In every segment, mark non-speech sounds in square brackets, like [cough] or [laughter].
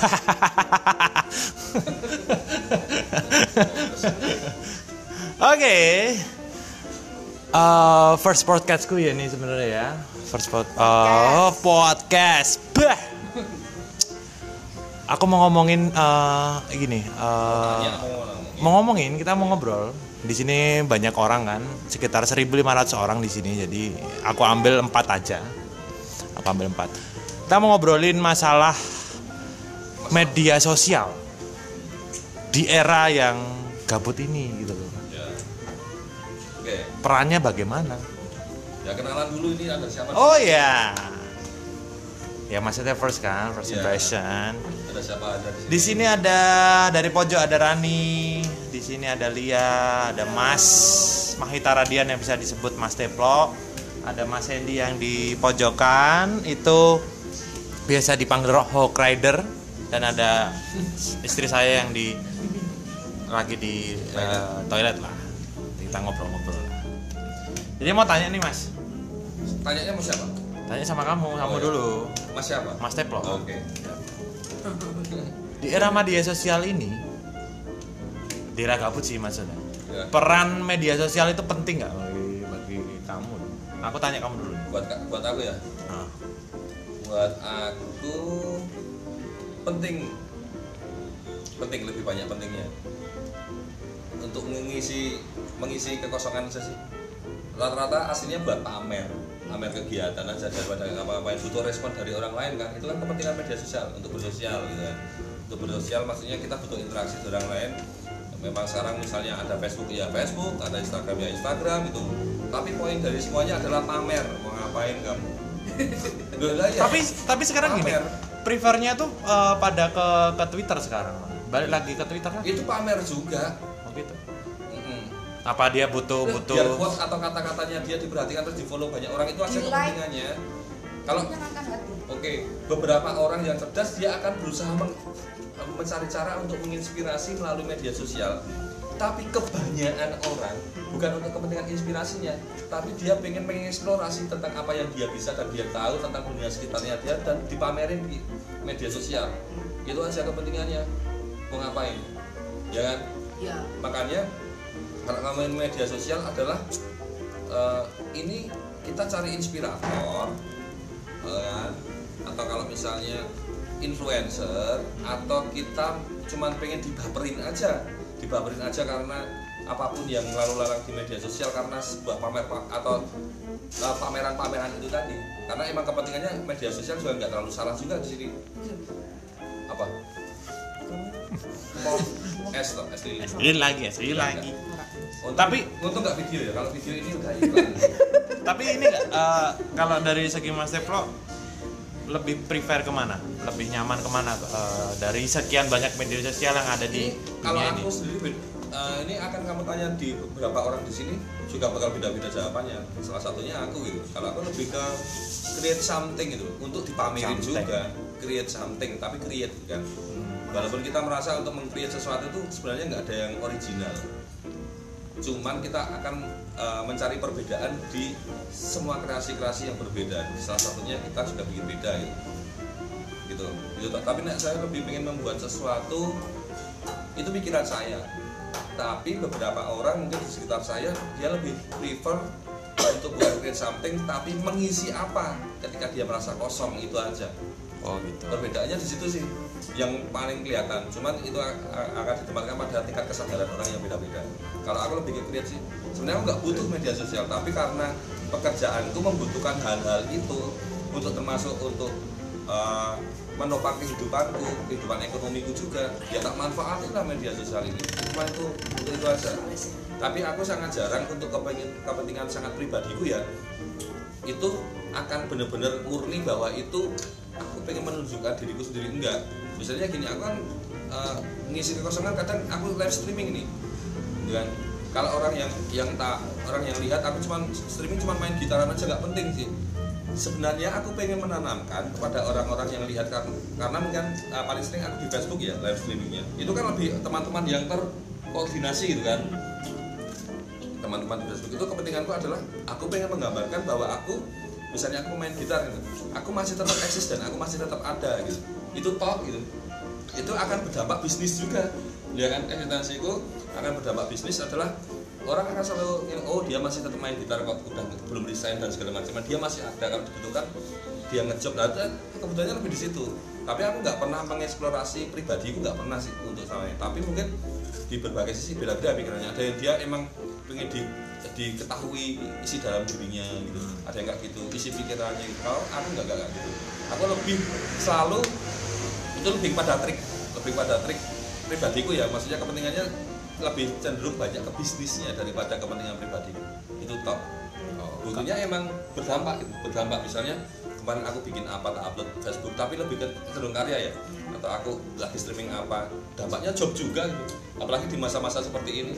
[laughs] Oke. Eh, first podcastku ya nih sebenarnya ya. First pod oh, podcast. Bah. Aku mau ngomongin eh, gini, eh, mau ngomongin kita mau ngobrol. Di sini banyak orang kan, sekitar 1.500 orang di sini. Jadi aku ambil empat aja. Aku ambil empat. Kita mau ngobrolin masalah media sosial di era yang gabut ini gitu loh. Ya. Oke, Perannya bagaimana? ya kenalan dulu ini ada siapa? Oh ya. Ya maksudnya first kan, first Iya. impression. Ada siapa ada di sini? Di sini ada dari pojok ada Rani, di sini ada Lia, ada Mas Mahita Radian yang bisa disebut Mas Teplo, ada Mas Hendy yang di pojokan itu biasa dipanggil Hawk Rider dan ada istri saya yang di lagi di eh, toilet lah. Kita ngobrol-ngobrol. lah. Jadi mau tanya nih Mas, Tanyanya mau siapa? tanya sama kamu, kamu Oh, iya. dulu, Mas siapa? Mas Teplo. Oke. Di era media sosial ini, di era gabut sih maksudnya. Ya. Peran media sosial itu penting nggak bagi, bagi kamu? Aku tanya kamu dulu. Buat buat aku ya. Nah, Buat aku penting. Penting lebih banyak pentingnya. Untuk mengisi mengisi kekosongan sih. Rata-rata aslinya buat pamer. Pamer kegiatan aja daripada yang butuh respon dari orang lain kan itu kan kepentingan media sosial untuk bersosial gitu kan. Untuk bersosial maksudnya kita butuh interaksi dengan orang lain. Memang sekarang misalnya ada Facebook ya Facebook ada Instagram ya Instagram itu. Tapi poin dari semuanya adalah pamer. Mau ngapain kamu Loh, lah ya. tapi tapi sekarang gini, Pamer. prefernya tuh eh, pada ke ke Twitter sekarang. Balik lagi ke Twitter kan? itu pamer juga Oh gitu. Mm-mm. Apa dia butuh biar butuh quote atau kata-katanya dia diperhatikan terus di follow banyak orang itu aja like. kepentingannya kalau oke beberapa orang yang cerdas dia akan berusaha mencari cara untuk menginspirasi melalui media sosial tapi kebanyakan orang bukan untuk kepentingan inspirasinya tapi dia pengen mengeksplorasi tentang apa yang dia bisa dan dia tahu tentang dunia sekitarnya dia dan dipamerin di media sosial. Itu aja kepentingannya. Mau ngapain? Ya kan? Ya. Makanya kalau ngomongin media sosial adalah eh, ini kita cari inspirator kan? atau kalau misalnya influencer atau kita cuman pengen dibaperin aja dibaperin aja karena apa pun yang lalu lalang di media sosial karena sebuah pamer atau eh, pameran-pameran itu tadi karena emang kepentingannya media sosial juga nggak terlalu salah juga di sini apa es toh es lilin ini lagi ya, ini lagi. Untung- Tapi- untung nggak video ya. Kalau video ini udah [laughs] iklan. Tapi ini nggak, eh, kalau dari segi Mas Teplo lebih prefer ke mana? Lebih nyaman ke mana? Eh, dari sekian banyak media sosial yang ada di Ini kalau ini. aku sendiri eh, ini akan kamu tanya di beberapa orang di sini juga bakal beda-beda jawabannya. Salah satunya aku gitu. Kalau aku lebih ke create something gitu untuk dipamerin Something. juga. Create something tapi create kan. Walaupun kita merasa untuk meng-create sesuatu itu sebenarnya nggak ada yang original. Cuman kita akan eh, mencari perbedaan di semua kreasi-kreasi yang berbeda. Salah satunya kita juga bikin beda gitu. Gitu. gitu. Tapi nek saya lebih ingin membuat sesuatu itu pikiran saya. Tapi beberapa orang mungkin di sekitar saya dia lebih prefer untuk buat create something tapi mengisi apa ketika dia merasa kosong itu aja. Oh gitu. perbedaannya di situ sih yang paling kelihatan. Cuman itu akan ditempatkan pada tingkat kesadaran orang yang beda-beda. Kalau aku lebih ke create sih sebenarnya aku nggak butuh media sosial tapi karena pekerjaanku membutuhkan hal-hal itu untuk termasuk untuk uh, menopang kehidupanku kehidupan ekonomiku juga. Ya tak manfaatin lah media sosial ini. Cuma itu untuk itu aja. Tapi aku sangat jarang untuk kepentingan sangat pribadiku ya. Itu akan benar-benar murni bahwa itu aku pengen menunjukkan diriku sendiri. Enggak. Misalnya gini aku kan eh, ngisi kekosongan kadang aku live streaming ini. Kan kalau orang yang yang tak orang yang lihat aku cuman streaming cuma main gitaran aja nggak penting sih sebenarnya aku pengen menanamkan kepada orang-orang yang lihat karena, karena mungkin eh, paling sering aku di Facebook ya live streamingnya. Itu kan lebih teman-teman yang terkoordinasi gitu kan. Teman-teman di Facebook. Itu kepentinganku adalah aku pengen menggambarkan bahwa aku misalnya aku main gitar gitu aku masih tetap eksis dan aku masih tetap ada gitu. Itu toh gitu. Itu akan berdampak bisnis juga. Ya kan? Eksistensiku akan berdampak bisnis adalah orang akan selalu oh dia masih tetap main gitar kok udah belum resign dan segala macam. Dia masih ada kalau dibutuhkan dia ngejob. Nah kebutuhannya lebih di situ. Tapi aku nggak pernah mengeksplorasi pribadi aku nggak pernah sih untuk sama tapi mungkin di berbagai sisi beda-beda pikirannya. Ada yang dia emang pengen di diketahui isi dalam dirinya gitu. Ada yang nggak gitu isi pikirannya gitu. Kalau aku nggak nggak gitu. Aku lebih selalu itu lebih pada trik lebih pada trik pribadiku ya. Maksudnya kepentingannya lebih cenderung banyak ke bisnisnya daripada kepentingan pribadi. Itu top butuhnya emang berdampak gitu. Berdampak misalnya kemarin aku bikin apa tak upload Facebook tapi lebih ke cenderung karya ya. Atau aku lagi streaming apa. Dampaknya job juga gitu. Apalagi di masa-masa seperti ini.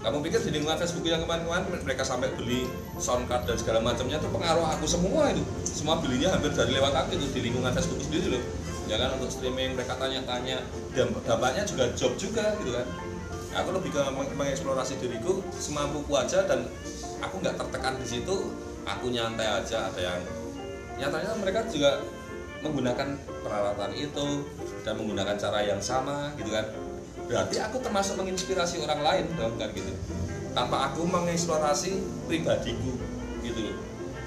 Kamu pikir di lingkungan Facebook yang kemarin-kemarin mereka sampai beli sound card dan segala macamnya itu pengaruh aku semua itu. Semua belinya hampir dari lewat aku itu di lingkungan Facebook sendiri loh. Ya kan untuk streaming mereka tanya-tanya. Dan dampaknya juga job juga gitu kan aku lebih ke meng- mengeksplorasi diriku semampuku aja dan aku nggak tertekan di situ aku nyantai aja ada yang nyatanya mereka juga menggunakan peralatan itu dan menggunakan cara yang sama gitu kan. Berarti aku termasuk menginspirasi orang lain dong kan gitu. Tanpa aku mengeksplorasi pribadiku gitu loh.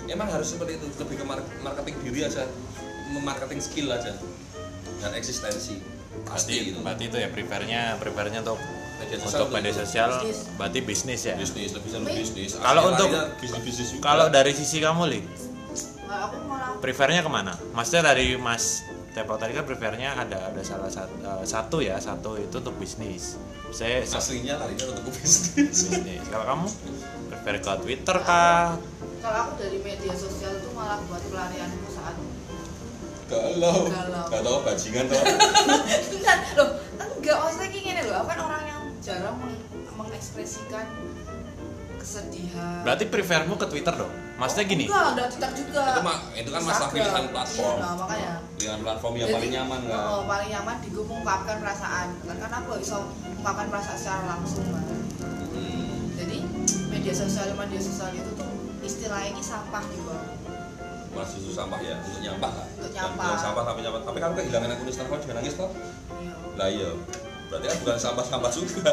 Emang harus seperti itu lebih ke mar- marketing diri aja memarketing skill aja dan eksistensi. Berarti pasti gitu. berarti itu ya prefernya prefernya untuk Media sosial untuk media sosial Bisnis. berarti bisnis ya? Bisnis lebih senang bisnis. Kalau untuk- larinya bisnis bisnis juga. kalau dari sisi kamu li? Aku malah prefernya ke mana? Maksudnya dari mas Tepo tadi kan prefernya ada ada salah satu satu ya satu itu untuk bisnis. Saya aslinya larinya untuk bisnis. Bisnis. Kalau kamu? Prefer ke Twitter kah? kalau aku dari media sosial itu malah buat pelarianku saat galau. Galau. galau bajingan [laughs] tuh enggak loh enggak maksudnya kayak gini loh aku kan orang yang jarang meng- mengekspresikan kesedihan. Berarti prefermu ke Twitter dong? Maksudnya gini. enggak enggak Twitter juga. Itu mah itu kan masalah pilihan platform. Iya, nah, makanya. Pilihan platform yang Jadi, paling nyaman kan? oh, paling nyaman di gue mengungkapkan perasaan. Kan karena aku bisa mengungkapkan perasaan secara langsung kan Hmm. jadi media sosial media sosial itu tuh istilahnya ini sampah di bawah Mas susu sampah ya untuk nyampah lah. Untuk nyampah. sampah tapi nyampah. Tapi kamu kehilangan akun Instagram juga nangis toh? Iya. lah iya berarti kan bukan sampah sampah juga.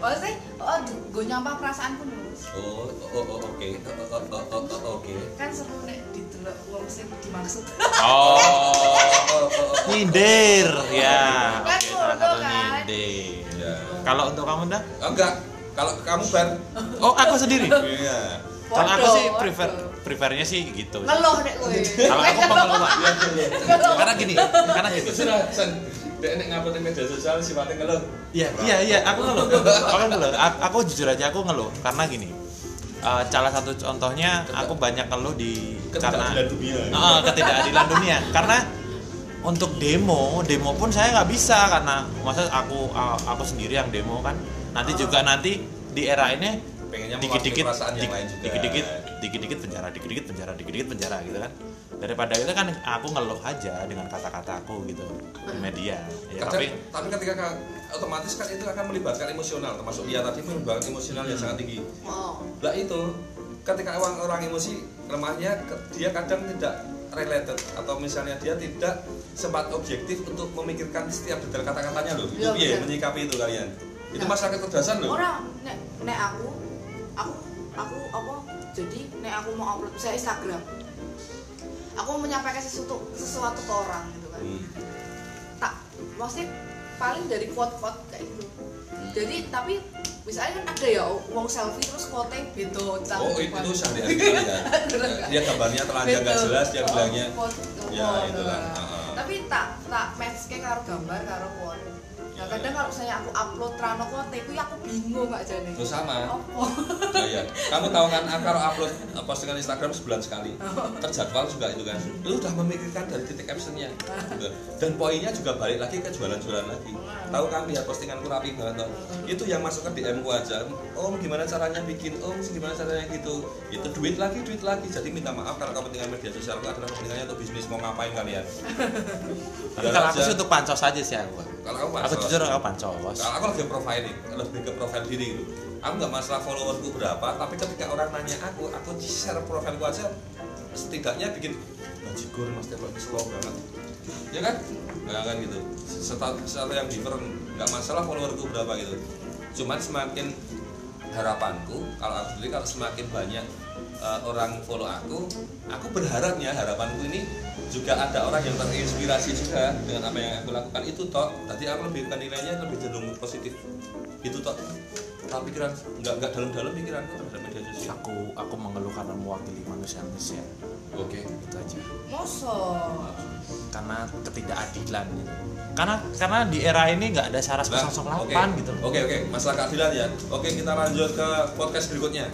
Maksudnya oh gue nyampah perasaanku terus oh oh oh oke. Oh, oh, oh, oh, oh, oke. Kan seru nek didelok wong sing dimaksud. Oh. Oh oh, oh, oh. nyindir ya. Kan oke salah satu kan? nyindir ya. Kalau untuk kamu dah Oh, enggak. Kalau kamu ber oh aku sendiri? [laughs] Iya. Kalau aku sih prefer prefernya sih gitu. Ngeluh nek kowe. Kalau aku pengeluhan Ngeluh. karena gini karena gini dia nek ngupload media sosial sifatnya ngeluh Iya, iya, iya, aku ngeluh. [laughs] Aku ngeluh. Aku jujur aja aku ngeluh karena gini. eh, salah satu contohnya aku banyak ngeluh di karena dunia Ah, ketidakadilan dunia karena untuk demo demo pun saya nggak bisa karena masa aku aku sendiri yang demo kan nanti juga nanti di era ini pengennya dikit-dikit mewakili perasaan yang dik- lain juga. dikit-dikit dikit-dikit penjara dikit-dikit penjara dikit-dikit penjara gitu kan. Daripada itu kan aku ngeluh aja dengan kata-kata aku gitu di media ya Kadang, tapi tapi ketika ka- otomatis kan itu akan melibatkan emosional termasuk dia tadi melibatkan emosional yang sangat tinggi. Oh lah itu ketika orang orang emosi lemahnya dia kadang tidak related atau misalnya dia tidak sempat objektif untuk memikirkan setiap detail kata-katanya loh. Itu Iya, piye benar. menyikapi itu kalian. Itu Nah. masalah kecerdasan loh. orang nek nek aku aku aku apa? Jadi nek aku mau upload saya Instagram aku mau menyampaikan sesuatu sesuatu ke orang gitu kan. Hmm. tak maksudnya paling dari quote-quote kayak gitu. Jadi tapi misalnya kan ada ya wong selfie terus quote gitu oh itu tuh sehari-hari kalian dia gambarnya telanjang nggak jelas dia bilangnya ya itulah Heeh. tapi tak tak match kayak karo gambar karo quote nah kadang kalau misalnya aku upload rano quote itu ya aku bingung gak jadi Terus sama apa Oh iya, kamu tahu kan ah, kalau upload eh, postingan Instagram sebulan sekali, terjadwal juga itu kan. Lu udah memikirkan dari titik captionnya, dan poinnya juga balik lagi ke jualan-jualan lagi. Tahu kan lihat postinganku rapi banget toh. Itu yang masuk ke DM ku aja. Om gimana caranya bikin? Om gimana caranya gitu? Itu duit lagi, duit lagi. Jadi minta maaf kalau kepentingan media sosial itu adalah kepentingannya untuk bisnis mau ngapain kalian. kalau aku aja. sih untuk pancos aja sih aku Kalau kamu aku pancos. Jujur aku pancos Kalau aku lebih profiling, lebih ke profil diri gitu. Aku nggak masalah followerku berapa, tapi ketika orang nanya aku, aku share profilku aja setidaknya bikin bajigur mas ini slow banget. ya kan nggak kan gitu sesuatu, sesuatu yang different nggak masalah followerku berapa gitu cuman semakin harapanku kalau aku sendiri kalau semakin banyak uh, orang follow aku aku berharapnya harapanku ini juga ada orang yang terinspirasi juga dengan apa yang aku lakukan. Itu toh tadi aku lebih nilainya lebih cenderung positif. Itu toh tapi pikiran nggak nggak dalam-dalam pikiranku aku aku mengeluh karena mewakili manusia manusia oke itu aja Mosok. karena ketidakadilan gitu. karena karena di era ini nggak ada syarat Nah, 008 oke. gitu Oke oke, masalah keadilan ya. Oke kita lanjut ke podcast berikutnya.